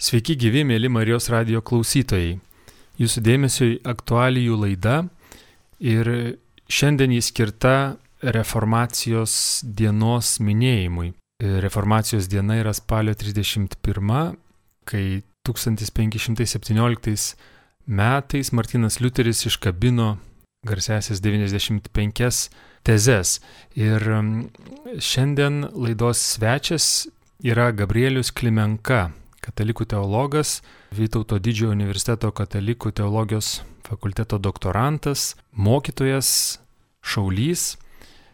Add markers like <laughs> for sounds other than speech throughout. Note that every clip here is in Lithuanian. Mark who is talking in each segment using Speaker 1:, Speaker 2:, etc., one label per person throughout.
Speaker 1: Sveiki gyvi, mėly Marijos radio klausytojai. Jūsų dėmesiui aktualijų laida ir šiandien jis skirta reformacijos dienos minėjimui. Reformacijos diena yra spalio 31, kai 1517 metais Martinas Liuteris iškabino garsesias 95 tezes. Ir šiandien laidos svečias yra Gabrielius Klimenka, katalikų teologas, Vytauto didžiojo universiteto katalikų teologijos fakulteto doktorantas, mokytojas, šaulys,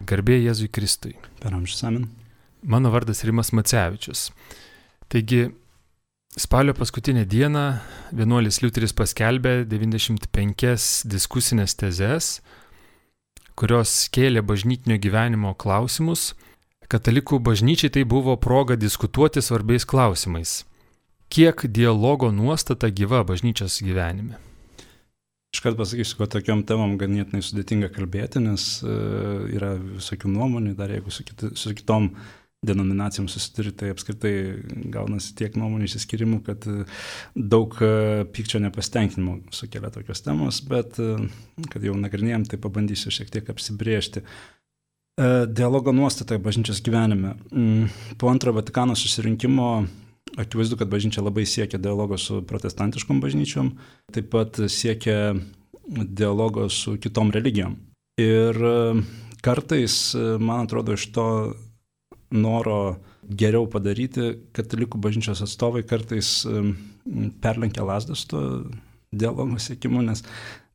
Speaker 1: garbė Jėzui Kristui.
Speaker 2: Per amžius amen.
Speaker 1: Mano vardas Rimas Macevičius. Taigi, spalio paskutinę dieną vienuolis Liuteris paskelbė 95 diskusinės tezes, kurios kėlė bažnytinio gyvenimo klausimus. Katalikų bažnyčiai tai buvo proga diskutuoti svarbiais klausimais kiek dialogo nuostata gyva bažnyčios gyvenime?
Speaker 2: Iškart pasakysiu, kad tokiam temam ganėtinai sudėtinga kalbėti, nes uh, yra visokių nuomonių, dar jeigu su, kiti, su kitom denominacijom susituri, tai apskritai gaunasi tiek nuomonių išsiskirimų, kad uh, daug uh, pykčio nepastenkinimo sukelia tokios temos, bet kad jau nagrinėjom, tai pabandysiu šiek tiek apsibriežti. Dialogo nuostata bažnyčios gyvenime. Mm, po antrojo Vatikano susirinkimo Akivaizdu, kad bažnyčia labai siekia dialogo su protestantiškom bažnyčiom, taip pat siekia dialogo su kitom religijom. Ir e, kartais, e, man atrodo, iš to noro geriau padaryti, katalikų bažnyčios atstovai kartais e, perlenkia lasdas to dialogo siekimu, nes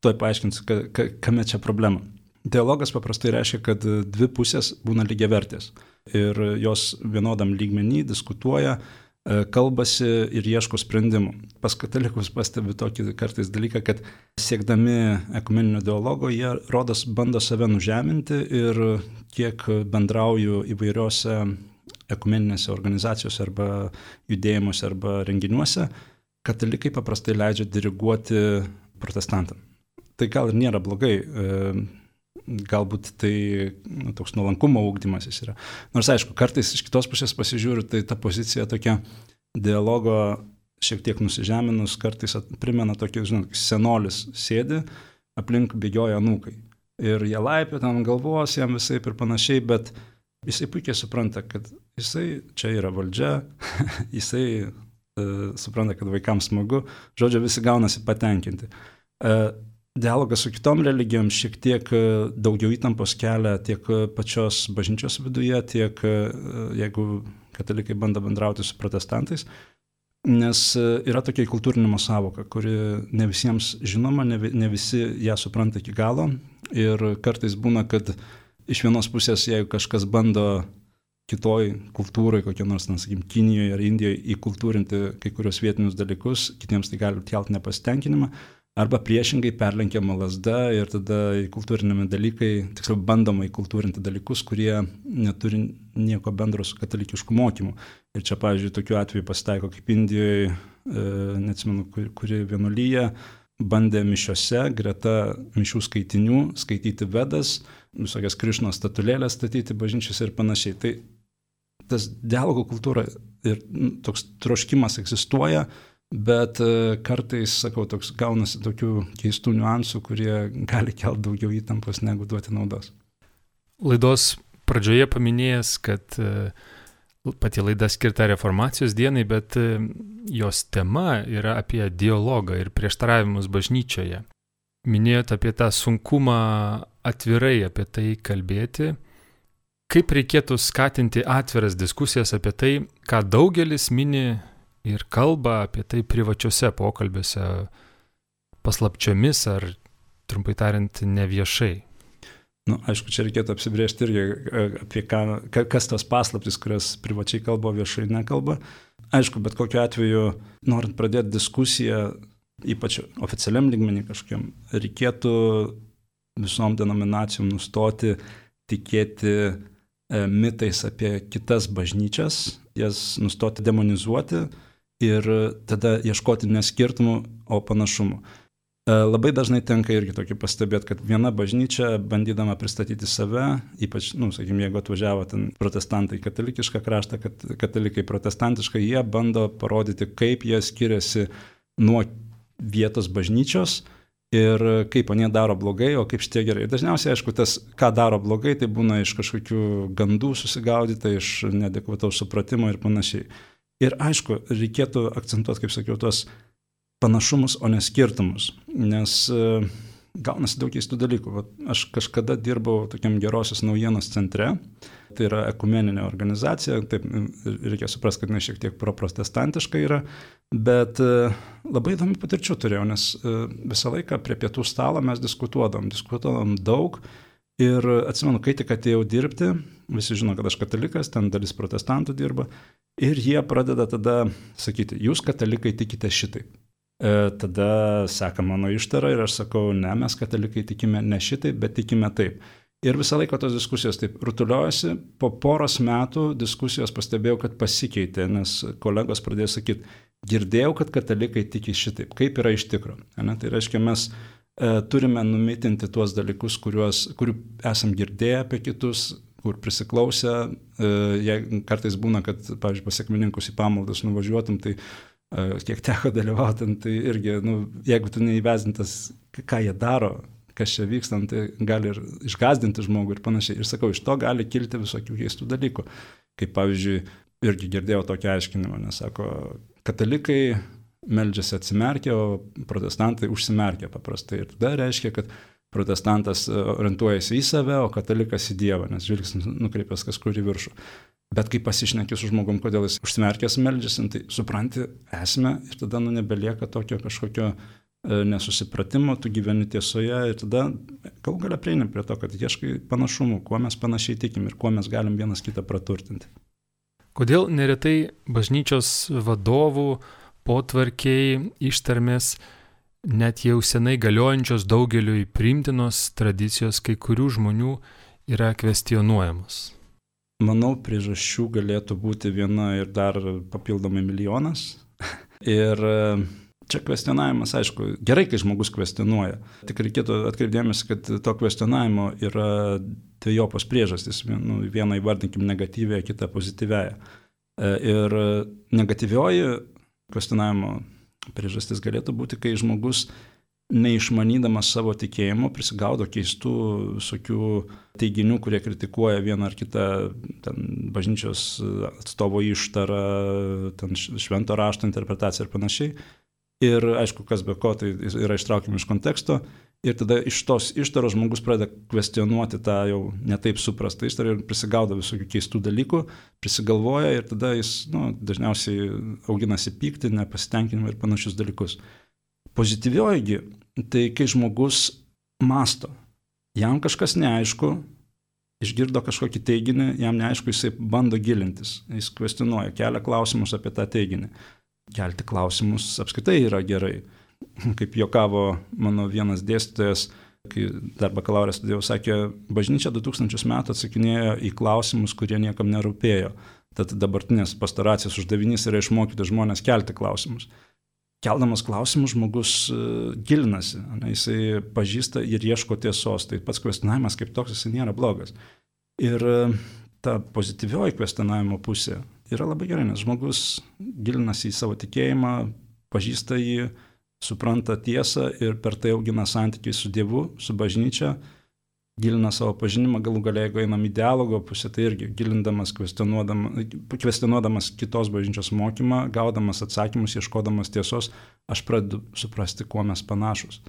Speaker 2: tuoj paaiškinsiu, ka, ka, kame čia problema. Dialogas paprastai reiškia, kad dvi pusės būna lygiavertės ir jos vienodam lygmenį diskutuoja, kalbasi ir ieško sprendimų. Pas katalikus pastebi tokį kartais dalyką, kad siekdami ekumeninio dialogo, jie rodos bando save nužeminti ir kiek bendrauju įvairiose ekumeninėse organizacijose arba judėjimuose arba renginiuose, katalikai paprastai leidžia diriguoti protestantam. Tai gal ir nėra blogai, e, galbūt tai nu, toks nuolankumo ūkdymasis yra. Nors aišku, kartais iš kitos pusės pasižiūriu, tai ta pozicija tokia dialogo šiek tiek nusižeminus, kartais primena tokį, žinot, senolis sėdi, aplink bėgioja anūkai. Ir jie laipia tam galvos, jam visai ir panašiai, bet jisai puikiai supranta, kad jisai čia yra valdžia, <laughs> jisai uh, supranta, kad vaikams smagu, žodžio visi gaunasi patenkinti. Uh, dialogas su kitom religijom šiek tiek e, daugiau įtampos kelia tiek e, pačios bažnyčios viduje, tiek e, jeigu katalikai bando bendrauti su protestantais. Nes yra tokia kultūrinimo savoka, kuri ne visiems žinoma, ne, ne visi ją supranta iki galo. Ir kartais būna, kad iš vienos pusės, jeigu kažkas bando kitoj kultūrai, kokia nors, na, sakykim, Kinijoje ar Indijoje įkultūrinti kai kurios vietinius dalykus, kitiems tai gali kelti nepasitenkinimą, arba priešingai perlenkiama lasda ir tada kultūrinami dalykai, tiksliau bandoma įkultūrinti dalykus, kurie neturi nieko bendro su katalikišku mokymu. Ir čia, pavyzdžiui, tokiu atveju pasitaiko kaip Indijoje, e, neatsimenu, kuri, kuri vienuolyje bandė mišiose greta mišių skaitinių skaityti vedas, visokias krišnos statulėlės statyti bažnyčiose ir panašiai. Tai tas dialogo kultūra ir nu, toks troškimas egzistuoja, Bet e, kartais, sakau, toks gaunasi tokių keistų niuansų, kurie gali kelti daugiau įtampos negu duoti naudos.
Speaker 1: Laidos pradžioje paminėjęs, kad e, pati laida skirta reformacijos dienai, bet e, jos tema yra apie dialogą ir prieštaravimus bažnyčioje. Minėjote apie tą sunkumą atvirai apie tai kalbėti. Kaip reikėtų skatinti atviras diskusijas apie tai, ką daugelis mini ir kalba apie tai privačiuose pokalbiuose paslapčiomis ar, trumpai tariant, neviešai.
Speaker 2: Na, nu, aišku, čia reikėtų apsibriežti irgi, e, apie ką, kas tos paslaptis, kurias privačiai kalba, viešai nekalba. Aišku, bet kokiu atveju, norint pradėti diskusiją, ypač oficialiam lygmenį kažkokiam, reikėtų visom denominacijom nustoti tikėti e, mitais apie kitas bažnyčias, jas nustoti demonizuoti ir tada ieškoti ne skirtumų, o panašumų. E, labai dažnai tenka irgi tokį pastebėti, kad viena bažnyčia, bandydama pristatyti save, ypač, nu, sakykime, jeigu atvažiavo ten protestantai į katalikišką kraštą, kad katalikai protestantišką, jie bando parodyti, kaip jie skiriasi nuo vietos bažnyčios ir kaip anie daro blogai, o kaip šitie gerai. Dažniausiai, aišku, tas, ką daro blogai, tai būna iš kažkokių gandų susigaudyta, iš nedekvataus supratimo ir panašiai. Ir aišku, reikėtų akcentuoti, kaip sakiau, tos panašumus, o ne skirtumus. Nes e, gaunasi daug keistų dalykų. Vat aš kažkada dirbau tokiam gerosios naujienos centre, tai yra ekumeninė organizacija, taip reikia suprasti, kad jinai šiek tiek proprotestantiška yra, bet e, labai įdomi patirčių turėjau, nes e, visą laiką prie pietų stalo mes diskutuodam, diskutuodam daug. Ir atsimenu, kai tik atėjau dirbti, visi žino, kad aš katalikas, ten dalis protestantų dirba, ir jie pradeda tada sakyti, jūs katalikai tikite šitaip. E, tada seka mano ištara ir aš sakau, ne, mes katalikai tikime ne šitaip, bet tikime taip. Ir visą laiką tos diskusijos taip rutuliojasi. Po poros metų diskusijos pastebėjau, kad pasikeitė, nes kolegos pradėjo sakyti, girdėjau, kad katalikai tiki šitaip, kaip yra iš tikrųjų. Tai reiškia, mes turime numitinti tuos dalykus, kuriuos, kurių esam girdėję apie kitus, kur prisiklausę. E, jei kartais būna, kad, pavyzdžiui, pasiekmininkus į pamaldas nuvažiuotum, tai kiek teko dalyvauti, tai irgi, nu, jeigu tu neįvezintas, ką jie daro, kas čia vyksta, tai gali ir išgazdinti žmogų ir panašiai. Ir sakau, iš to gali kilti visokių keistų dalykų. Kaip pavyzdžiui, irgi girdėjau tokį aiškinimą, nes sako, katalikai meldžiasi atsimerkę, o protestantai užsimerkia paprastai. Ir tada reiškia, kad protestantas orientuojasi į save, o katalikas į Dievą, nes žvilgsnis nukreipęs kažkur į viršų. Bet kai pasišneki su žmogum, kodėl jis užsimerkęs meldžiasi, tai supranti esmę ir tada nu, nebelieka tokio kažkokio e, nesusipratimo, tu gyveni tiesoje ir tada gal galia prieini prie to, kad ieškai panašumų, kuo mes panašiai tikim ir kuo mes galim vienas kitą praturtinti.
Speaker 1: Kodėl neretai bažnyčios vadovų potvarkiai ištarmės net jau senai galiojančios daugeliu įprimtinos tradicijos kai kurių žmonių yra kvestionuojamos?
Speaker 2: Manau, priežasčių galėtų būti viena ir dar papildomai milijonas. <laughs> ir e, čia kvestionavimas, aišku, gerai, kai žmogus kvestionuoja. Tik reikėtų atkreipdėmės, kad to kvestionavimo yra dviejopos priežastys. Nu, vieną įvardinkim negatyvėje, kitą pozityvėje. Ir negatyvioji kvestionavimo priežastis galėtų būti, kai žmogus neišmanydamas savo tikėjimo prisigaudo keistų visokių teiginių, kurie kritikuoja vieną ar kitą ten, bažnyčios atstovo ištarą, ten, švento rašto interpretaciją ir panašiai. Ir aišku, kas be ko, tai yra ištraukiami iš konteksto. Ir tada iš tos ištaros žmogus pradeda kvestionuoti tą jau netaip suprastą ištarą ir prisigaudo visokių keistų dalykų, prisigalvoja ir tada jis nu, dažniausiai auginasi pyktį, nepasitenkinimą ir panašius dalykus. Pozityvioji tai kai žmogus masto, jam kažkas neaišku, išgirdo kažkokį teiginį, jam neaišku, jisai bando gilintis, jis kvestionuoja, kelia klausimus apie tą teiginį. Kelti klausimus apskritai yra gerai. Kaip jokavo mano vienas dėstytojas, kai dar bakalaurę studijau, sakė, bažnyčia 2000 metų atsakinėjo į klausimus, kurie niekam nerūpėjo. Tad dabartinės pastoracijos uždavinys yra išmokyti žmonės kelti klausimus keldamas klausimus žmogus e, gilinasi, ne, jisai pažįsta ir ieško tiesos, tai pats kvestionavimas kaip toks jisai nėra blogas. Ir e, ta pozityvioji kvestionavimo pusė yra labai gerai, nes žmogus gilinasi į savo tikėjimą, pažįsta jį, supranta tiesą ir per tai augina santykiai su Dievu, su bažnyčia gilina savo pažinimą, galų galia, jeigu einam į dialogo pusę, tai irgi gilindamas, kvestionuodamas, kvestionuodamas kitos bažnyčios mokymą, gaudamas atsakymus, ieškodamas tiesos, aš pradedu suprasti, kuo mes panašus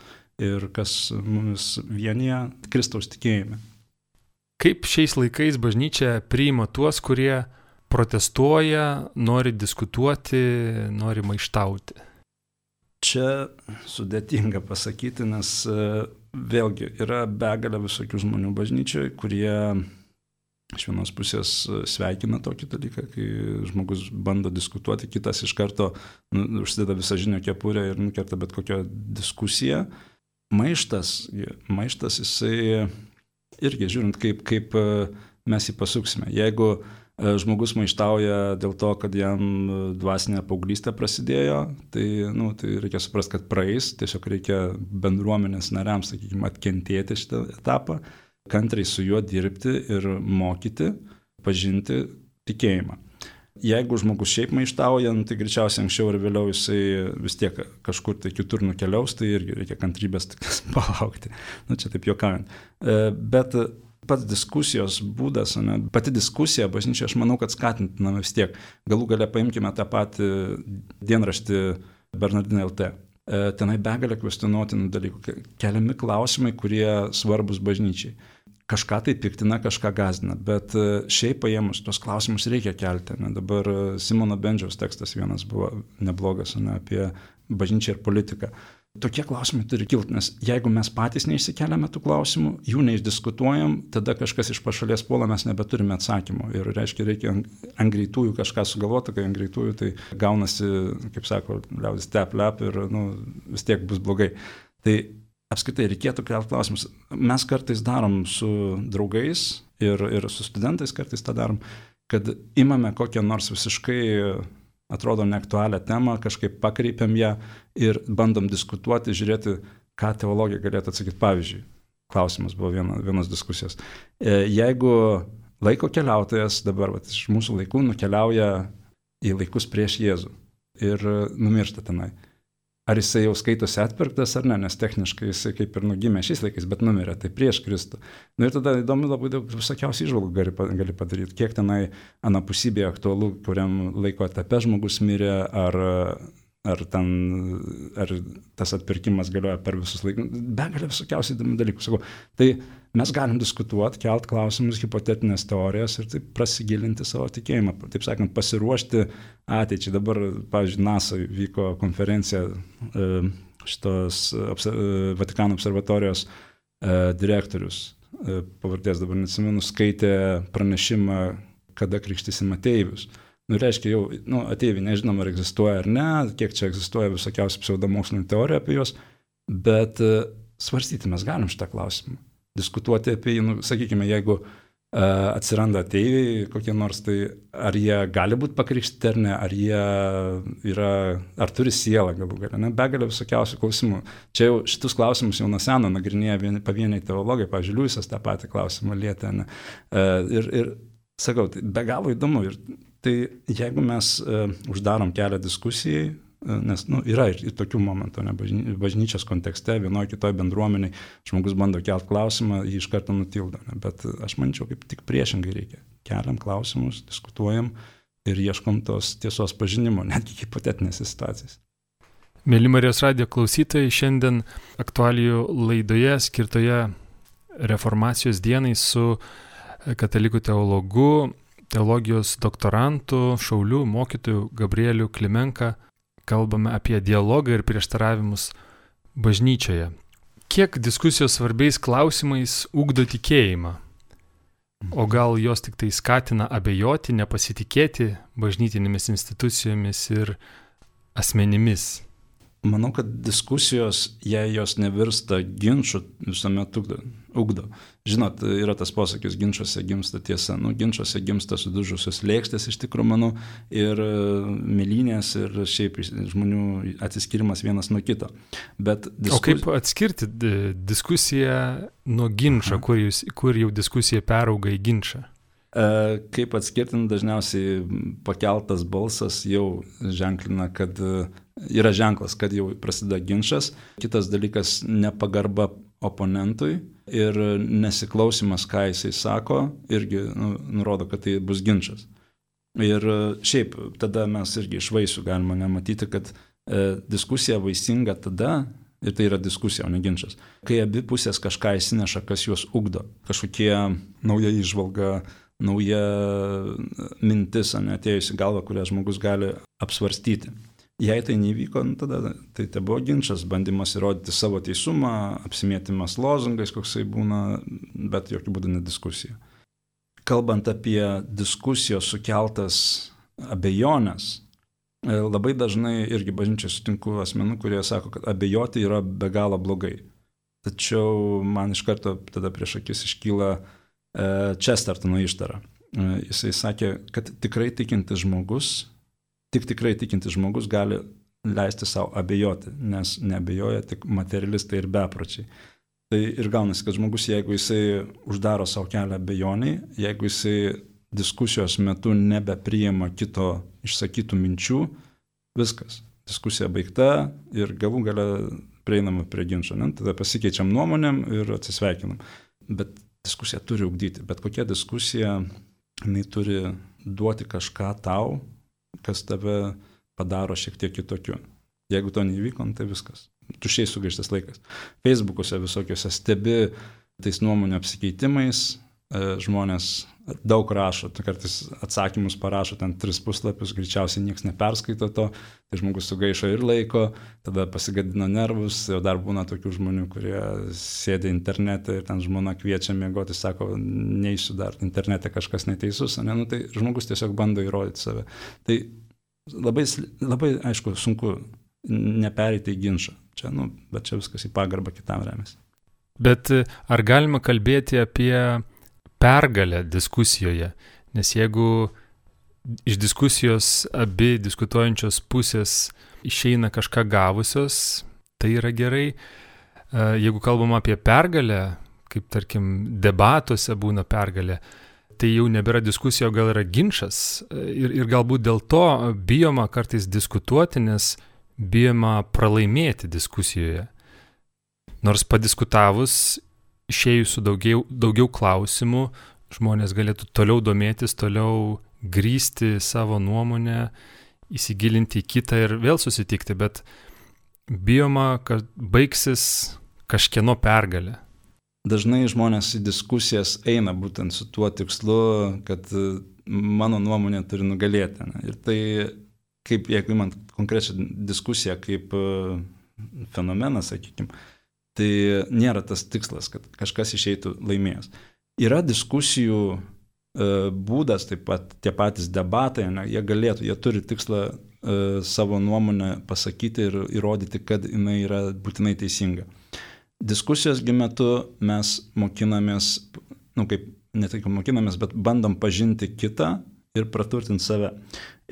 Speaker 2: ir kas mumis vienyje Kristaus tikėjime.
Speaker 1: Kaip šiais laikais bažnyčia priima tuos, kurie protestuoja, nori diskutuoti, nori maištauti?
Speaker 2: Čia sudėtinga pasakyti, nes vėlgi yra begalė visokių žmonių bažnyčioje, kurie iš vienos pusės sveikina tokį dalyką, kai žmogus bando diskutuoti, kitas iš karto nu, užsideda visą žinią kepurę ir nukerta bet kokią diskusiją. Maištas, maištas jisai irgi žiūrint, kaip, kaip mes jį pasuksime. Jeigu E, žmogus maištauja dėl to, kad jam dvasinė paauglystė prasidėjo, tai, nu, tai reikia suprasti, kad praeis, tiesiog reikia bendruomenės nariams, sakykime, atkentėti šitą etapą, kantriai su juo dirbti ir mokyti, pažinti tikėjimą. Jeigu žmogus šiaip maištauja, nu, tai greičiausiai anksčiau ir vėliau jisai vis tiek kažkur tai kitur nukeliaus, tai irgi reikia kantrybės <laughs> palaukti. Nu, čia taip juokaujant. E, bet pats diskusijos būdas, ne, pati diskusija bažnyčia, aš manau, kad skatintina vis tiek. Galų gale paimkime tą patį dienraštį Bernardinė LT. E, tenai begalė kvestionuotinų dalykų, keliami klausimai, kurie svarbus bažnyčiai. Kažką tai piktina, kažką gazina, bet e, šiaip paėmus tos klausimus reikia kelti. Ne? Dabar Simono Bendžiaus tekstas vienas buvo neblogas ne, apie bažnyčią ir politiką. Tokie klausimai turi kilti, nes jeigu mes patys neišsikeliame tų klausimų, jų neišdiskutuojam, tada kažkas iš pašalies puola, mes nebeturime atsakymų. Ir reiškia, reikia ant greitųjų kažką sugalvoti, kai ant greitųjų tai gaunasi, kaip sako, liaudis tep lep ir nu, vis tiek bus blogai. Tai apskritai reikėtų kelti klausimus. Mes kartais darom su draugais ir, ir su studentais kartais tą darom, kad imame kokią nors visiškai atrodo neaktualią temą, kažkaip pakreipiam ją ir bandom diskutuoti, žiūrėti, ką teologija galėtų atsakyti. Pavyzdžiui, klausimas buvo viena, vienos diskusijos. E, jeigu laiko keliautojas dabar vat, iš mūsų laikų nukeliauja į laikus prieš Jėzų ir numiršta tenai ar jisai jau skaitosi atpirktas ar ne, nes techniškai jisai kaip ir nugimė šiais laikais, bet numirė, tai prieš Kristų. Na ir tada įdomu labai daug visokiausių išvalgų gali, gali padaryti, kiek tenai anapusybė aktualu, kuriam laiko etape žmogus mirė, ar, ar, ten, ar tas atpirkimas galioja per visus laikus, begalė visokiausių įdomių dalykų. Sakau, tai mes galim diskutuoti, kelt klausimus, hipotetinės teorijas ir taip prasigilinti savo tikėjimą, taip sakant, pasiruošti ateičiai. Dabar, pavyzdžiui, NASA vyko konferencija e, šitos e, Vatikano observatorijos e, direktorius, pavardės dabar neatsimenu, skaitė pranešimą, kada krikštysim ateivius. Nu, reiškia, jau nu, ateiviai nežinom, ar egzistuoja ar ne, kiek čia egzistuoja visokiausių pseudomokslinių teorijų apie juos, bet svarstyti mes galim šitą klausimą diskutuoti apie jį, nu, sakykime, jeigu uh, atsiranda ateiviai kokie nors, tai ar jie gali būti pakrikšti ar ne, ar jie yra, ar turi sielą galų galę, ne, begalė visokiausių klausimų. Čia jau šitus klausimus jau nuo seno nagrinėja vieni, pavieniai teologai, pavyzdžiui, Liujisas tą patį klausimą lietė, ne. Uh, ir, ir sakau, tai be galo įdomu. Ir tai jeigu mes uh, uždarom kelią diskusijai, Nes nu, yra ir, tokių momentų, ne, bažny, bažnyčios kontekste, vienoje kitoje bendruomeniai žmogus bando kelt klausimą, jį iš karto nutildo. Ne, bet aš manyčiau, kaip tik priešingai reikia. Keliam klausimus, diskutuojam ir ieškom tos tiesos pažinimo, netgi hipotetinėse situacijose.
Speaker 1: Mėly Marijos radio klausytojai, šiandien aktualijų laidoje skirtoje reformacijos dienai su katalikų teologu, teologijos doktorantu, šauliu, mokytoju Gabrieliu Klimenka kalbame apie dialogą ir prieštaravimus bažnyčioje. Kiek diskusijos svarbiais klausimais ugdo tikėjimą? O gal jos tik tai skatina abejoti, nepasitikėti bažnytinėmis institucijomis ir asmenimis?
Speaker 2: Manau, kad diskusijos, jei jos nevirsta ginčiu, visuomet ugdo. Ugdo. Žinot, yra tas posakis, ginčiuose gimsta tiesa. Nu, ginčiuose gimsta sudužusios lėkštės iš tikrųjų, manau, ir e, mėlynės, ir šiaip žmonių atsiskirimas vienas nuo kito. Bet
Speaker 1: diskus... O kaip atskirti diskusiją nuo ginčio, kur, jūs, kur jau diskusija perauga į ginčą?
Speaker 2: E, kaip atskirti, dažniausiai pakeltas balsas jau ženklina, kad yra ženklas, kad jau prasideda ginčas. Kitas dalykas - nepagarba oponentui ir nesiklausimas, ką jisai sako, irgi nu, nurodo, kad tai bus ginčas. Ir šiaip tada mes irgi iš vaisių galima nematyti, kad e, diskusija vaisinga tada, ir tai yra diskusija, o ne ginčas, kai abi pusės kažką įsineša, kas juos ugdo, kažkokie nauja išvalga, nauja mintis, netėjusi galva, kurią žmogus gali apsvarstyti. Jei tai nevyko, nu, tada tai te buvo ginčas, bandymas įrodyti savo teisumą, apsimėtimas lozungais, koksai būna, bet jokių būdų ne diskusija. Kalbant apie diskusijos sukeltas abejonės, e, labai dažnai irgi bažnyčiai sutinku asmenų, kurie sako, kad abejoti yra be galo blogai. Tačiau man iš karto tada prieš akis iškyla e, Chestertono ištara. jisai sakė, kad tikrai tikintis žmogus, tik tikrai tikintis žmogus gali leisti savo abejoti, nes neabejoja tik materialistai ir bepročiai. Tai ir gaunasi, kad žmogus, jeigu jisai uždaro savo kelią abejoniai, jeigu jisai diskusijos metu nebepriima kito išsakytų minčių, viskas. Diskusija baigta ir galų gale prieinama prie ginčio. Ne? Tada pasikeičiam nuomonėm ir atsisveikinam. Bet diskusija turi ugdyti. Bet kokia diskusija, jinai turi duoti kažką tau, kas tave padaro šiek tiek kitokiu. Jeigu to neįvyko, nu tai viskas. Tušiai sugaištas laikas. Facebook'uose visokiuose stebi tais nuomonių apsikeitimais, žmonės daug rašo, tai kartais atsakymus parašo ten tris puslapius, greičiausiai niekas neperskaito to, tai žmogus sugaišo ir laiko, tada pasigadina nervus, jau dar būna tokių žmonių, kurie sėdi internete ir ten žmona kviečia mėgoti, sako, neįsiu dar, internete kažkas neteisus, ne, nu, tai žmogus tiesiog bando įrodyti save. Tai labai, labai aišku, sunku nepereiti į ginčą. Čia, nu, bet čia viskas į pagarbą kitam remiasi.
Speaker 1: Bet e, ar galima kalbėti apie pergalę diskusijoje? Nes jeigu iš diskusijos abi diskutuojančios pusės išeina kažką gavusios, tai yra gerai. E, jeigu kalbam apie pergalę, kaip tarkim debatuose būna pergalė, tai jau nebėra diskusija, gal yra ginčas. Ir, ir galbūt dėl to bijoma kartais diskutuoti, nes bijoma pralaimėti diskusijoje. Nors padiskutavus, išėjus su daugiau, daugiau klausimų, žmonės galėtų toliau domėtis, toliau grįsti savo nuomonę, įsigilinti į kitą ir vėl susitikti, bet bijoma, kad baigsis kažkieno pergalė
Speaker 2: dažnai žmonės į diskusijas eina būtent su tuo tikslu, kad e, mano nuomonė turi nugalėti. Ne? Ir tai, kaip jeigu man konkrečią diskusiją kaip e, fenomeną, sakykime, tai nėra tas tikslas, kad kažkas išeitų laimėjęs. Yra diskusijų e, būdas, taip pat tie patys debatai, ne, jie galėtų, jie turi tikslą savo nuomonę pasakyti ir įrodyti, kad jinai yra būtinai teisinga diskusijosgi metu mes mokinamės, nu kaip, ne tik mokinamės, bet bandom pažinti kitą ir praturtinti save.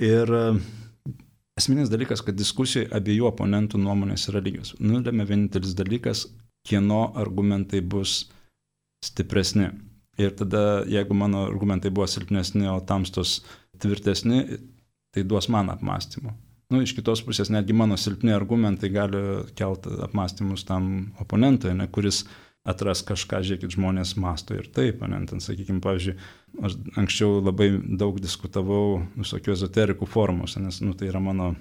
Speaker 2: Ir e, esminis dalykas, kad diskusijoje abiejų oponentų nuomonės yra lygios. Nulėmė vienintelis dalykas, kieno argumentai bus stipresni. Ir tada, jeigu mano argumentai buvo silpnesni, o tamstos tvirtesni, tai duos man apmąstymų nu, iš kitos pusės netgi mano silpni argumentai gali kelti apmąstymus tam oponentui, ne, kuris atras kažką, žiūrėkit, žmonės masto ir taip, ne, ten, sakykime, pavyzdžiui, aš anksčiau labai daug diskutavau visokių ezoterikų formuose, nes, nu, tai yra mano,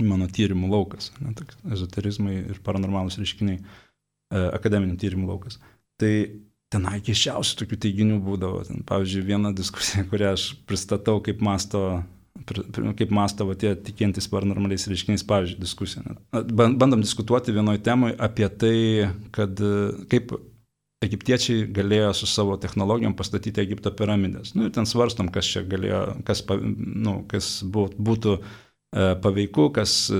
Speaker 2: mano tyrimų laukas, ne, ezoterizmai ir paranormalus reiškiniai, e, akademinių tyrimų laukas. Tai tenai keščiausių tokių teiginių būdavo. Ten, pavyzdžiui, viena diskusija, kurią aš pristatau, kaip masto kaip mąstavo tie tikintys paranormaliais reiškiniais, pavyzdžiui, diskusija. Bandom diskutuoti vienoje temoje apie tai, kad kaip egiptiečiai galėjo su savo technologijom pastatyti Egipto piramidės. Nu, ir ten svarstom, kas čia galėjo, kas, nu, kas būtų paveiku, kas e,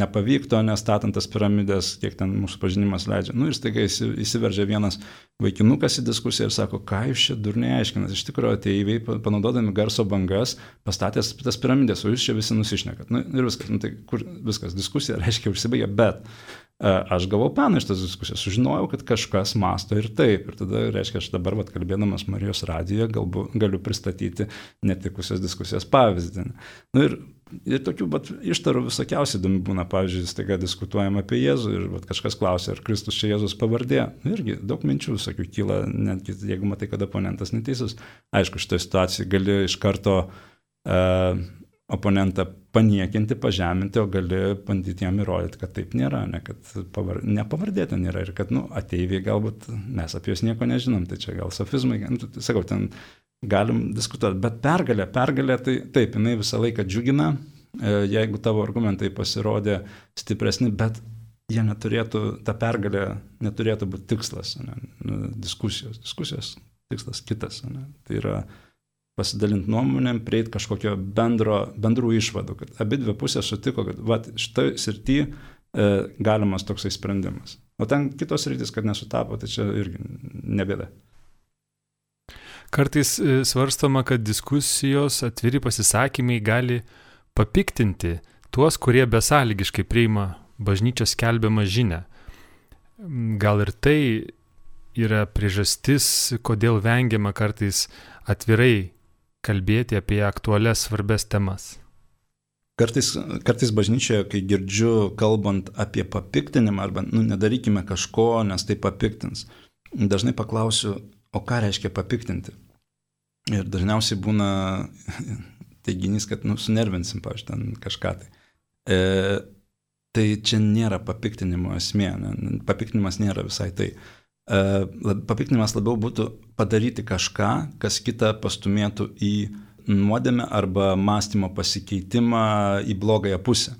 Speaker 2: nepavyktų, nestatant tas piramidės, kiek ten mūsų pažinimas leidžia. Nu ir staiga įsiveržia vienas vaikinukas į diskusiją ir sako, ką jūs čia durniai aiškinat. Iš tikrųjų, ateiviai, panaudodami garso bangas, pastatė tas piramidės, o jūs čia visi nusišnekat. Nu, ir viskas, nu, tai kur viskas, diskusija <laughs> reiškia užsibaigė, bet e, aš gavau peną iš tos diskusijos, sužinojau, kad kažkas masto ir taip. Ir tada, reiškia, aš dabar, vat, kalbėdamas Marijos radijoje, galiu pristatyti netikusios diskusijos pavyzdį. Nu, ir Ir tokių bet, ištarų visokiausių įdomių būna, pavyzdžiui, staiga diskutuojam apie Jėzų ir bet, kažkas klausia, ar Kristus čia Jėzus pavardė. Nu, irgi daug minčių visokių kyla, netgi jeigu matai, kad oponentas neteisus. Aišku, šitoje situacijoje gali iš karto uh, oponentą paniekinti, pažeminti, o gali bandyti jam įrodyti, kad taip nėra, ne, kad pavar, nepavardė ten yra ir kad, nu, ateiviai galbūt mes apie juos nieko nežinom, tai čia gal sofizmai, nu, tai sakau, ten galim diskutuoti. Bet pergalė, pergalė tai taip, jinai visą laiką džiugina, e, jeigu tavo argumentai pasirodė stipresni, bet jie neturėtų, ta pergalė neturėtų būti tikslas, ne, nu, diskusijos. Diskusijos tikslas kitas. Ne. Tai yra pasidalinti nuomonėm, prieiti kažkokio bendro, bendrų išvadų, kad abi dvi pusės sutiko, kad va, šitoj srity e, galimas toksai sprendimas. O ten kitos rytis, kad nesutapo, tai čia irgi nebėda.
Speaker 1: Kartais e, svarstoma, kad diskusijos, atviri pasisakymai gali papiktinti tuos, kurie besąlygiškai priima bažnyčios skelbiamą žinę. Gal ir tai yra priežastis, kodėl vengiama kartais atvirai kalbėti apie aktualias svarbes temas.
Speaker 2: Kartais, kartais bažnyčioje, kai girdžiu kalbant apie papiktinimą arba nu, nedarykime kažko, nes tai papiktins, dažnai paklausiu, o ką reiškia papiktinti. Ir dažniausiai būna <laughs> teiginys, kad nu, sunervinsim, pavyzdžiui, kažką tai. E, tai čia nėra papiktinimo esmė, ne? papiktinimas nėra visai tai. E, papiktinimas labiau būtų padaryti kažką, kas kitą pastumėtų į nuodėmę arba mąstymo pasikeitimą į blogąją pusę.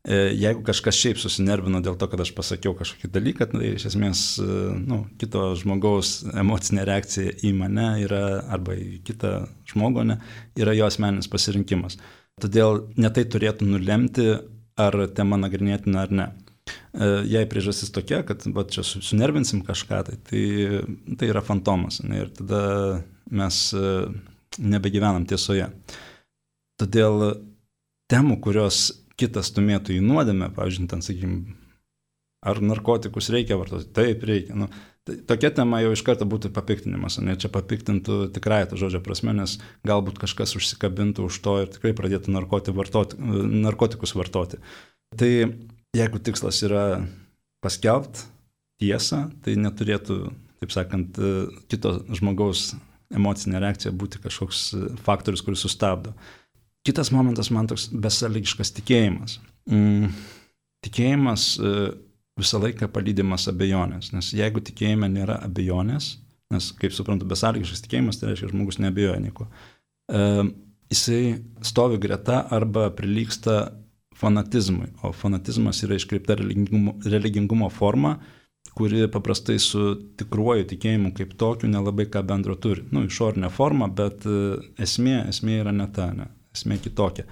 Speaker 2: E, jeigu kažkas šiaip susinervino dėl to, kad aš pasakiau kažkokį dalyką, tai iš esmės e, nu, kito žmogaus emocinė reakcija į mane yra, arba į kitą žmogų, ne, yra jo asmeninis pasirinkimas. Todėl netai turėtų nulemti, ar tema nagrinėtina ar ne. E, jei priežastis tokia, kad va, čia sunervinsim kažką, tai, tai tai yra fantomas. Ne, ir tada mes nebegyvenam tiesoje. Todėl temų, kurios kitas stumėtų į nuodėmę, pavyzdžiui, ten, sakykime, ar narkotikus reikia vartoti, taip reikia. Nu, tai, tokia tema jau iš karto būtų papiktinimas, o ne čia papiktintų tikrai to žodžio prasme, nes galbūt kažkas užsikabintų už to ir tikrai pradėtų vartoti, narkotikus vartoti. Tai jeigu tikslas yra paskelbti tiesą, tai neturėtų, taip sakant, kito žmogaus emocinė reakcija būti kažkoks faktorius, kuris sustabdo. Kitas momentas man toks besaligiškas tikėjimas. Mm, tikėjimas e, visą laiką palydimas abejonės, nes jeigu tikėjime nėra abejonės, nes, kaip suprantu, besąlygiškas tikėjimas, tai reiškia, žmogus nebejoja nieko, e, jisai stovi greta arba prilyksta fanatizmui, o fanatizmas yra iškreipta religingumo, religingumo forma, kuri paprastai su tikruoju tikėjimu kaip tokiu nelabai ką bendro turi. Nu, išorinė forma, bet e, esmė, esmė yra ne ta. Ne esmė kitokia.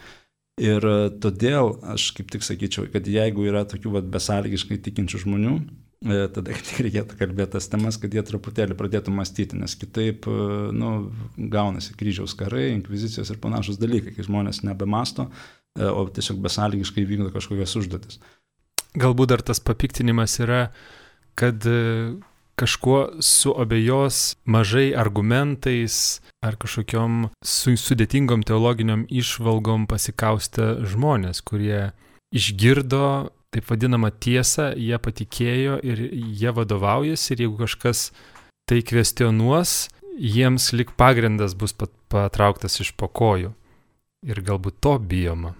Speaker 2: Ir e, todėl aš kaip tik sakyčiau, kad jeigu yra tokių vat, besąlygiškai tikinčių žmonių, e, tada tik reikėtų kalbėti tas temas, kad jie truputėlį pradėtų mąstyti, nes kitaip e, nu, gaunasi kryžiaus karai, inkvizicijos ir panašus dalykai, kai žmonės nebemasto, o tiesiog besąlygiškai vykdo kažkokias užduotis.
Speaker 1: Galbūt dar tas papiktinimas yra, kad kažkuo suabejos mažai argumentais ar kažkokiom su, sudėtingom teologiniam išvalgom pasikaustę žmonės, kurie išgirdo taip vadinamą tiesą, jie patikėjo ir jie vadovaujasi ir jeigu kažkas tai kvestionuos, jiems lik pagrindas bus pat, patrauktas iš pokojų. Ir galbūt to bijoma.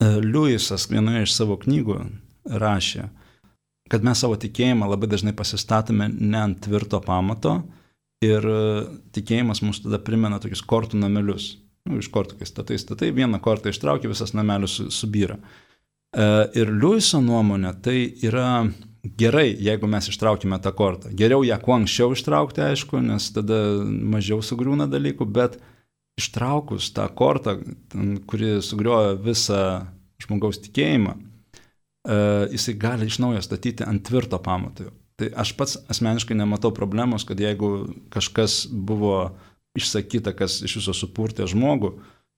Speaker 2: Liujisas vienoje iš savo knygų rašė, kad mes savo tikėjimą labai dažnai pasistatome ne ant tvirto pamato ir e, tikėjimas mums tada primena tokius kortų namelius. Nu, iš kortų, kai statai, statai, vieną kortą ištraukia, visas namelis subyra. E, ir Liuiso nuomonė tai yra gerai, jeigu mes ištraukime tą kortą. Geriau ją kuo anksčiau ištraukti, aišku, nes tada mažiau sugriūna dalykų, bet ištraukus tą kortą, kuri sugrioja visą žmogaus tikėjimą, jisai gali iš naujo statyti ant tvirto pamato. Tai aš pats asmeniškai nematau problemos, kad jeigu kažkas buvo išsakyta, kas iš viso supurtė žmogų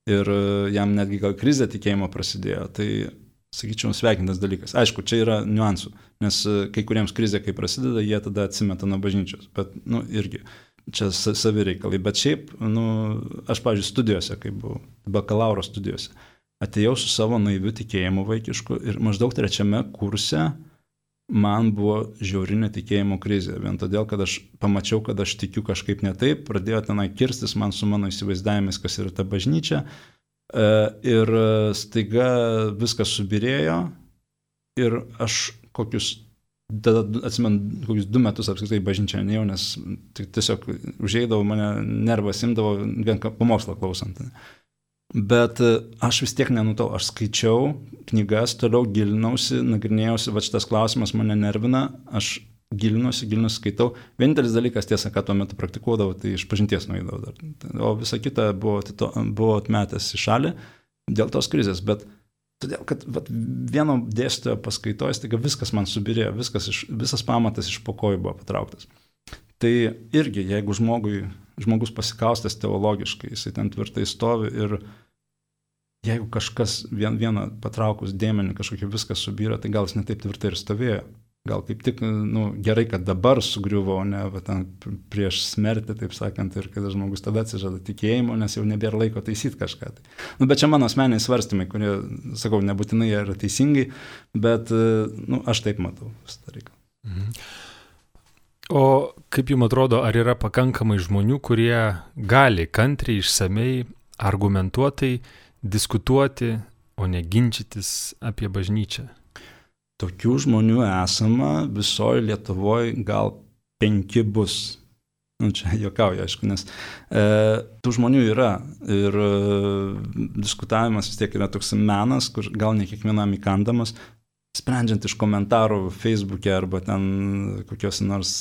Speaker 2: ir e, jam netgi gal krizė tikėjimo prasidėjo, tai sakyčiau, sveikintas dalykas. Aišku, čia yra niuansų, nes e, kai kuriems krizė, kai prasideda, jie tada atsimeta nuo bažnyčios, bet, nu, irgi, čia savi reikalai. Bet šiaip, nu, aš, pavyzdžiui, studijose, kai buvau, bakalauro studijose, atėjau su savo naiviu tikėjimu vaikišku ir maždaug trečiame kurse man buvo žiauri netikėjimo krizė. Vien todėl, kad aš pamačiau, kad aš tikiu kažkaip ne taip, pradėjo tenai kirstis man su mano įsivaizdavimais, kas yra ta bažnyčia. E, ir staiga viskas subirėjo ir aš kokius, tada atsimenu, kokius du metus apskritai bažnyčią nejau, nes tiesiog užėjdavo mane nervas imdavo vien pamokslą klausant. Bet e, aš vis tiek nenutau, aš skaičiau knygas, toliau gilinausi, nagrinėjausi, va šitas klausimas mane nervina, aš gilinuosi, gilinuosi, skaitau. Vienintelis dalykas, tiesa, ką tuo metu praktikuodavau, tai iš pažinties nuėdavau dar. O visa kita buvo, buvo atmetęs į šalį dėl tos krizės. Bet todėl, kad vat, vieno dėstytojo paskaitojas, taigi viskas man subirėjo, viskas iš, visas pamatas iš pokojų buvo patrauktas. Tai irgi, jeigu žmogui žmogus pasikaustęs teologiškai, jisai ten tvirtai stovi ir jeigu kažkas vien, vieną patraukus dėmenį kažkokį viskas subyra, tai gal jis netaip tvirtai ir stovėjo. Gal kaip tik nu, gerai, kad dabar sugriuvo, o ne va, ten, prieš smertį, taip sakant, ir kad žmogus tada atsižada tikėjimo, nes jau nebėra laiko taisyti kažką. Tai. Nu, bet čia mano asmeniai svarstymai, kurie, sakau, nebūtinai yra teisingai, bet nu, aš taip matau šitą reikalą. Mhm.
Speaker 1: O kaip jums atrodo, ar yra pakankamai žmonių, kurie gali kantriai, išsamei, argumentuotai diskutuoti, o ne ginčytis apie bažnyčią?
Speaker 2: Tokių žmonių esama visoje Lietuvoje gal penki bus. Nu, čia <laughs> juokauju, aišku, nes e, tų žmonių yra ir e, diskutavimas vis tiek yra toks menas, kur gal ne kiekvienam įkandamas, sprendžiant iš komentarų Facebook'e arba ten kokios nors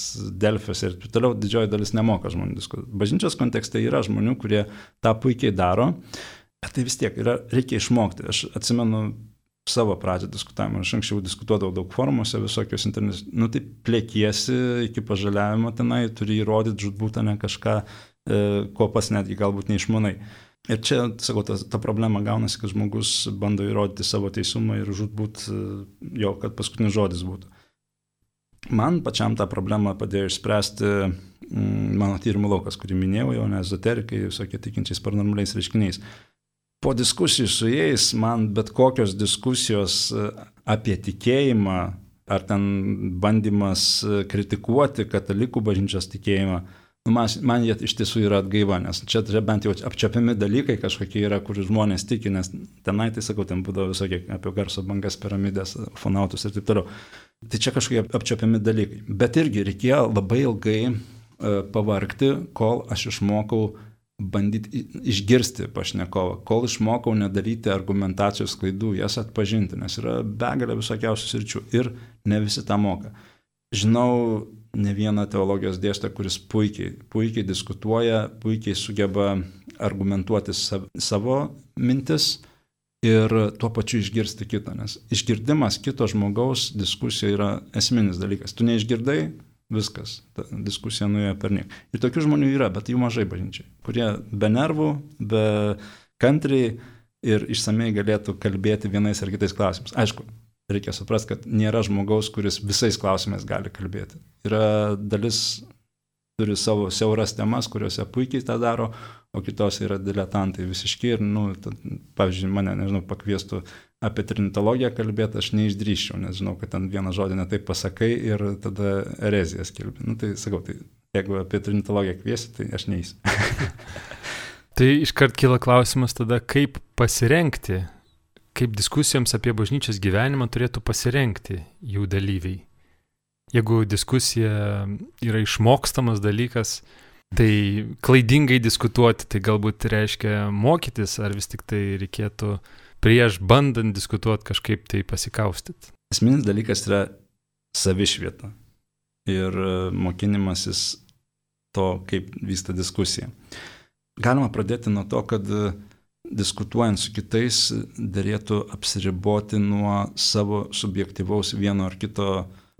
Speaker 2: Delfiuose ir taip toliau, didžioji dalis nemoka žmonių diskutuoti. Bažnyčios kontekste yra žmonių, kurie tą puikiai daro, bet tai vis tiek yra, reikia išmokti. Aš atsimenu savo pradžią diskutavimą. Aš anksčiau diskutuodavau daug formuose, visokios internetos. Nu tai plėkiesi iki pažaliavimo tenai, turi įrodyti žudbūtą ne kažką, e, ko pas netgi galbūt neišmanai. Ir čia, sakau, ta, ta problema gaunasi, kad žmogus bando įrodyti savo teisumą ir žudbūt e, jo, kad paskutinis žodis būtų. Man pačiam tą problemą padėjo išspręsti mm, mano tyrimų laukas, kurį minėjau jau, ne ezoterikai, visokie tikinčiais paranormaliais reiškiniais po diskusijų su jais man bet kokios diskusijos e, apie tikėjimą ar ten bandymas e, kritikuoti katalikų bažnyčios tikėjimą, nu, man, man jie iš tiesų yra atgaiva, nes čia, čia bent jau apčiapiami dalykai kažkokie yra, kur žmonės tiki, nes tenai, tai sakau, ten būdavo visokie apie garso bangas, piramidės, fonautus ir taip toliau. Tai čia kažkokie apčiapiami dalykai. Bet irgi reikėjo labai ilgai uh, pavarkti, kol aš išmokau bandyti išgirsti pašnekovą, kol išmokau nedaryti argumentacijos klaidų, jas atpažinti, nes yra begalė visokiausių sričių ir ne visi tą moka. Žinau ne vieną teologijos dėstytoją, kuris puikiai, puikiai diskutuoja, puikiai sugeba argumentuoti savo mintis ir tuo pačiu išgirsti kitą, nes išgirdimas kito žmogaus diskusijoje yra esminis dalykas. Tu neišgirdai, Viskas, ta diskusija nuėjo per niek. Ir tokių žmonių yra, bet jų mažai bažnyčiai, kurie be nervų, be kantriai ir išsamei galėtų kalbėti vienais ar kitais klausimais. Aišku, reikia suprasti, kad nėra žmogaus, kuris visais klausimais gali kalbėti. Yra dalis turi savo siauras temas, kuriuose puikiai tą daro, o kitos yra diletantai visiški ir, nu, tad, pavyzdžiui, mane, nežinau, pakviestų apie trinitologiją kalbėti, aš neišdryščiau, nes žinau, kad ten vieną žodį netaip pasakai ir tada erezijas kelbi. Nu, tai sakau, tai jeigu apie trinitologiją kviesi, tai aš neįsiu. <laughs>
Speaker 1: tai iškart kyla klausimas tada, kaip pasirenkti, kaip diskusijoms apie bažnyčios gyvenimą turėtų pasirenkti jų dalyviai. Jeigu diskusija yra išmokstamas dalykas, tai klaidingai diskutuoti, tai galbūt reiškia mokytis, ar vis tik tai reikėtų uh, prieš bandant diskutuoti kažkaip tai pasikaustyti?
Speaker 2: Esminis dalykas yra savišvieta ir e, mokinimasis to, kaip vyksta diskusija. Galima pradėti nuo to, kad e, diskutuojant su kitais dėlėtų apsiriboti nuo savo subjektivaus vieno ar kito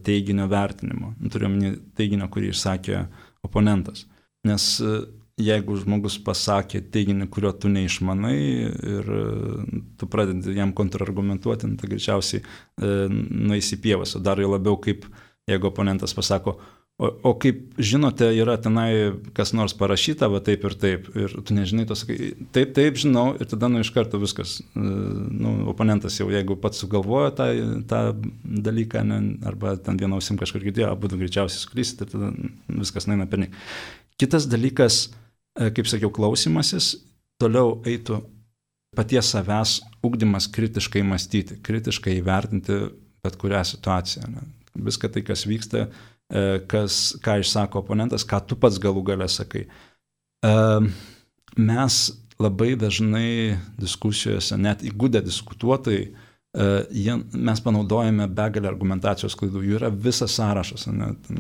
Speaker 2: teiginio vertinimo. Turiu omeny teiginio, kurį išsakė oponentas. Nes e, jeigu žmogus pasakė teiginį, kurio tu neišmanai ir e, tu pradedi jam kontrargumentuoti, nu, tai greičiausiai e, nueisi pievas, o dar jau labiau kaip jeigu oponentas pasako, o, o kaip žinote, yra tenai kas nors parašyta, va taip ir taip, ir tu nežinai, tu sakai, taip, taip, žinau, ir tada nu iš karto viskas, e, nu, oponentas jau jeigu pats sugalvojo tą, tą dalyką, ne, arba ten vieną ausim kažkur girdėjo, abu greičiausiai suklysit ir tada viskas naina pernik. Kitas dalykas, kaip sakiau, klausimasis, toliau eitų paties savęs ugdymas kritiškai mąstyti, kritiškai įvertinti bet kurią situaciją. Ne? Viską tai, kas vyksta, e, kas, ką išsako oponentas, ką tu pats galų galę sakai. E, mes labai dažnai diskusijose, net įgūdę diskutuotojai, jie, mes panaudojame begalę argumentacijos klaidų. Jų yra visas sąrašas, net,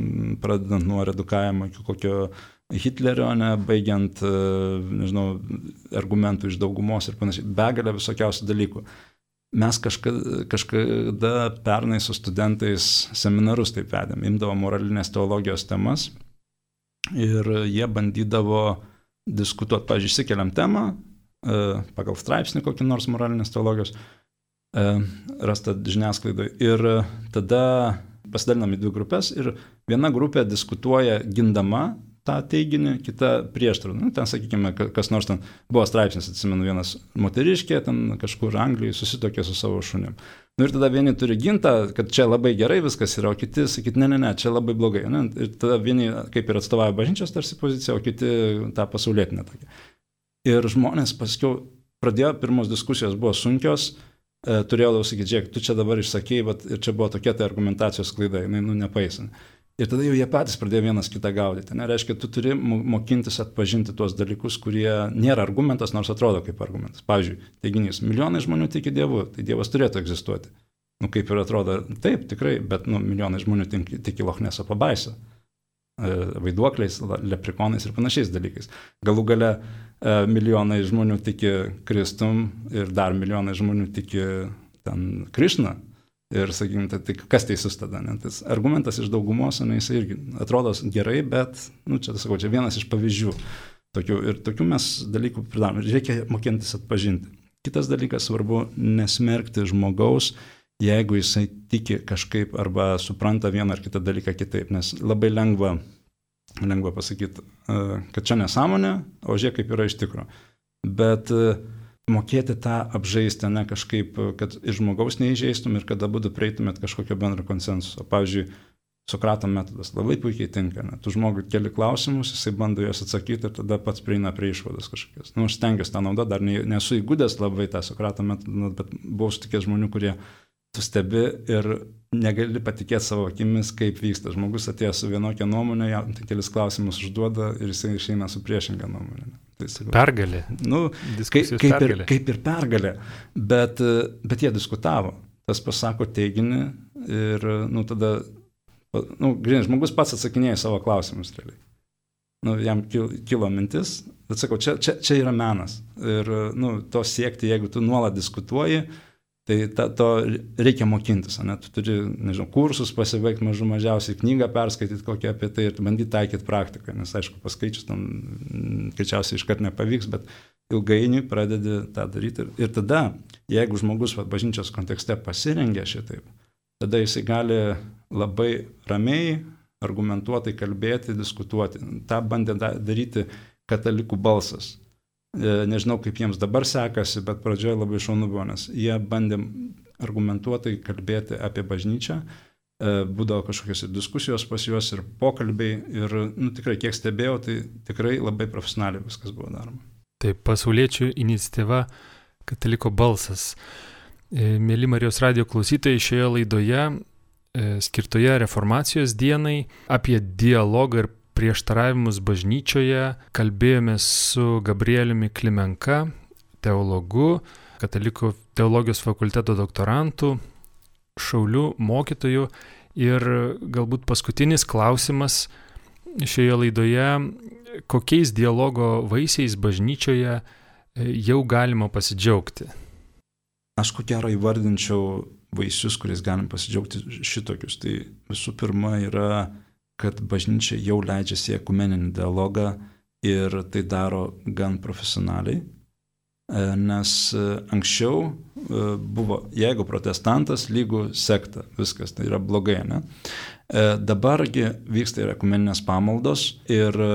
Speaker 2: pradedant nuo redukavimo iki kokio Hitlerio, ne, baigiant, e, nežinau, argumentų iš daugumos ir panašiai, begalę visokiausių dalykų. Mes kažkada, kažkada pernai su studentais seminarus taip vedėm, imdavo moralinės teologijos temas ir jie bandydavo diskutuoti, pavyzdžiui, išsikeliam temą e, pagal straipsnį kokį nors moralinės teologijos, e, rasta žiniasklaidoje. Ir tada pasidalinam į dvi grupės ir viena grupė diskutuoja gindama tą teiginį, kita prieštarą. Nu, ten, sakykime, kas nors ten buvo straipsnis, atsimenu, vienas moteriškė, ten kažkur Anglijoje susitokė su savo šunim. Nu, ir tada vieni turi gintą, kad čia labai gerai viskas yra, o kiti sakyti, ne, ne, ne, čia labai blogai. Ne? Ir tada vieni kaip ir atstovauja bažnyčios tarsi poziciją, o kiti tą pasaulietinę tokią. Ir žmonės paskiau pradėjo, pirmos diskusijos buvo sunkios, e, turėjau sakyti, žiūrėk, tu čia dabar išsakėjai, bet ir čia buvo tokia tai argumentacijos klaida, jinai, nu, nepaisant. Ir tada jau jie patys pradėjo vienas kitą gaudyti. Nereiškia, tu turi mokintis atpažinti tuos dalykus, kurie nėra argumentas, nors atrodo kaip argumentas. Pavyzdžiui, teiginys, milijonai žmonių tiki Dievu, tai Dievas turėtų egzistuoti. Nu, kaip ir atrodo, taip, tikrai, bet nu, milijonai žmonių tiki, tiki Lochneso pabaisą. E, vaiduokliais, leprikonais ir panašiais dalykais. Galų gale e, milijonai žmonių tiki Kristum ir dar milijonai žmonių tiki ten Krišną Ir, sakykime, tai, tai kas teisus tada? Ne? Tas argumentas iš daugumos, ne, jis irgi atrodo gerai, bet, nu, čia, sakau, čia vienas iš pavyzdžių. Tokių, ir tokių mes dalykų pridarom. Reikia mokintis atpažinti. Kitas dalykas svarbu nesmerkti žmogaus, jeigu jisai tiki kažkaip arba supranta vieną ar kitą dalyką kitaip, nes labai lengva, lengva pasakyti, kad čia nesąmonė, o žiūrėk, kaip yra iš tikrųjų. Bet uh, mokėti tą apžaisti, ne kažkaip, kad iš žmogaus neįžeistum ir kad abu prieitumėt kažkokio bendro konsensuso. Pavyzdžiui, Sokrato metodas labai puikiai tinka. Ne? Tu žmogui keli klausimus, jisai bando juos atsakyti ir tada pats prieina prie išvados kažkokios. Nu, aš stengiuosi tą naudą, dar ne, nesu įgudęs labai tą Sokrato metodą, bet buvau sutikęs žmonių, kurie tu stebi ir negali patikėti savo akimis, kaip vyksta. Žmogus atėjęs su vienokia nuomonė, jam tik kelis klausimus užduoda ir jisai išeina su priešinga nuomonė.
Speaker 1: Tai sakau, pergalė.
Speaker 2: Nu, kaip, kaip, pergalė. Ir, kaip ir pergalė, bet, bet jie diskutavo. Tas pasako teiginį ir, nu, tada, nu, grinai, žmogus pats atsakinėja savo klausimus realiai. Nu, jam kilo mintis, bet sakau, čia, čia, čia yra menas. Ir, nu, to siekti, jeigu tu nuolat diskutuoji, Tai ta, to reikia mokintis, ne? tu turi, nežinau, kursus pasibaigti mažų mažiausiai, knygą perskaityti kokią apie tai ir bandyti taikyti praktiką, nes aišku, paskaičius tam, greičiausiai iškart nepavyks, bet ilgainiui pradedi tą daryti. Ir, ir tada, jeigu žmogus va, bažnyčios kontekste pasirengia šitaip, tada jisai gali labai ramiai, argumentuotai kalbėti, diskutuoti. Ta bandė daryti katalikų balsas nežinau, kaip jiems dabar sekasi, bet pradžioje labai šaunu buvo, nes jie bandė argumentuotai kalbėti apie bažnyčią, e, būdavo kažkokios diskusijos pas juos ir pokalbiai ir nu, tikrai kiek stebėjau, tai tikrai labai profesionaliai viskas buvo daroma.
Speaker 1: Taip, pasauliečių iniciatyva Kataliko balsas. E, mėly Marijos radio klausytojai, šioje laidoje skirtoje reformacijos dienai apie dialogą ir prieštaravimus bažnyčioje kalbėjome su Gabrieliumi Klimenka, teologu, katalikų teologijos fakulteto doktorantu, šauliu mokytoju ir galbūt paskutinis klausimas šioje laidoje, kokiais dialogo vaisiais bažnyčioje e, jau galima pasidžiaugti?
Speaker 2: Aš ko gero įvardinčiau vaisius, kuriais galim pasidžiaugti šitokius. Tai visų pirma yra kad bažnyčia jau leidžiasi į ekumeninį dialogą ir tai daro gan profesionaliai, e, nes e, anksčiau e, buvo, jeigu protestantas lygų sekta, viskas, tai yra blogai, ne? E, dabargi vyksta ir ekumeninės pamaldos ir e,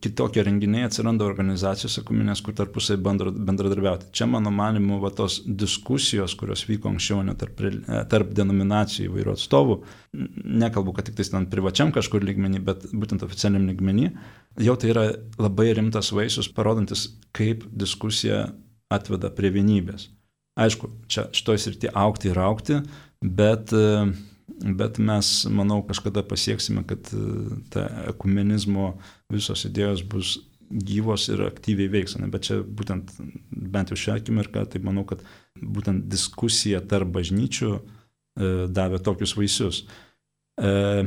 Speaker 2: kitokie renginiai atsiranda organizacijos ekumeninės, kur tarpusai bendradarbiauti. Čia mano manimu, va tos diskusijos, kurios vyko anksčiau net tarp, e, tarp denominacijų įvairių atstovų, nekalbu, kad tik tais ten privačiam kažkur lygmenį, bet būtent oficialiam lygmenį, jau tai yra labai rimtas vaisius, parodantis, kaip diskusija atveda prie vienybės. Aišku, čia šitoj srity aukti ir aukti, bet uh, bet mes, manau, kažkada pasieksime, kad e, ta ekumenizmo visos idėjos bus gyvos ir aktyviai veiks. Ne? Bet čia būtent, bent jau šią akimirką, tai manau, kad būtent diskusija tarp bažnyčių e, davė tokius vaisius. E,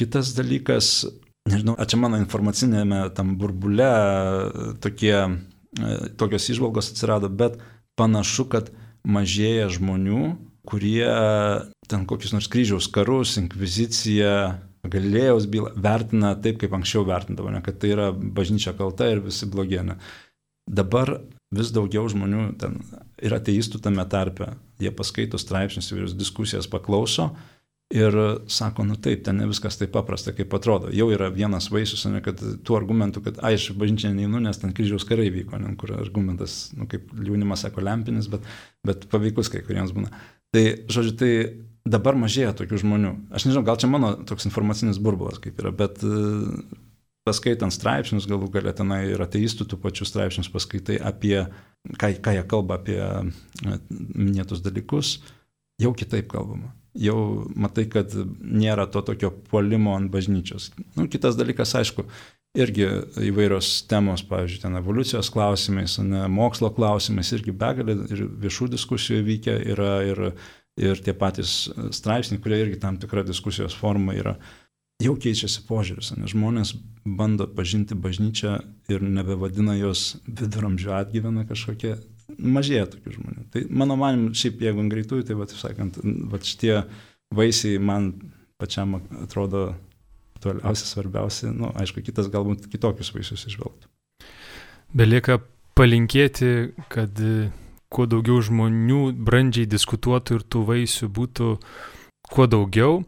Speaker 2: kitas dalykas, nežinau, ar čia mano informacinėme tam burbule e, tokie, e, tokios išvalgos atsirado, bet panašu, kad mažėja žmonių, kurie ten kokius nors kryžiaus karus, inkviziciją Galilėjaus bylą vertina taip, kaip anksčiau vertindavo, ne, kad tai yra bažnyčia kalta ir visi blogienė. Dabar vis daugiau žmonių ten ir ateistų tame tarpe, jie paskaito straipsnius įvairius diskusijas, paklauso ir sako, nu taip, ten ne viskas taip paprasta, kaip atrodo. Jau yra vienas vaisius, ne, kad tų argumentų, kad aišku, bažnyčia neinu, nes ten kryžiaus karai vyko, ne, kur argumentas, nu, kaip jaunimas sako, lempinis, bet, bet paveikus kai kuriems būna. Tai, žodžiu, tai dabar mažėja tokių žmonių. Aš nežinau, gal čia mano toks informacinis burbulas kaip yra, bet paskaitant straipsnius, galų galę tenai ir ateistų tų pačių straipsnius paskaitai apie, ką, ką jie kalba apie e, minėtus dalykus, jau kitaip kalbama. Jau matai, kad nėra to tokio polimo ant bažnyčios. Nu, kitas dalykas, aišku, irgi įvairios temos, pavyzdžiui, ten evoliucijos klausimais, ne, mokslo klausimais, irgi begalė ir viešų diskusijų vykia yra ir, ir tie patys straipsniai, kurie irgi tam tikra diskusijos forma yra jau keičiasi požiūris, nes žmonės bando pažinti bažnyčią ir nebevadina jos viduramžių atgyvena kažkokie, mažėja tokių žmonių. Tai mano manim, šiaip jeigu greitųjų, tai va, taip sakant, va šitie vaisiai man pačiam atrodo aktualiausi, svarbiausi, na, nu, aišku, kitas galbūt kitokius vaisius išvelgtų.
Speaker 1: Belieka palinkėti, kad kuo daugiau žmonių brandžiai diskutuotų ir tų vaisių būtų kuo daugiau.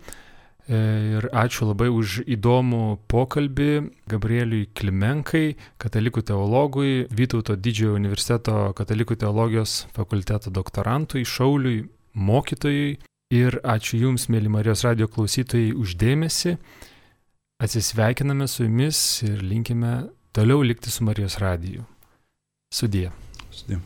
Speaker 1: E, ir ačiū labai už įdomų pokalbį Gabrieliui Klimenkai, katalikų teologui, Vytauto didžiojo universiteto katalikų teologijos fakulteto doktorantui, Šauliui, mokytojui. Ir ačiū Jums, mėly Marijos radio klausytojai, uždėmesi. Atsisveikiname su Jumis ir linkime toliau likti su Marijos radiju. Sudie.
Speaker 2: Sudie.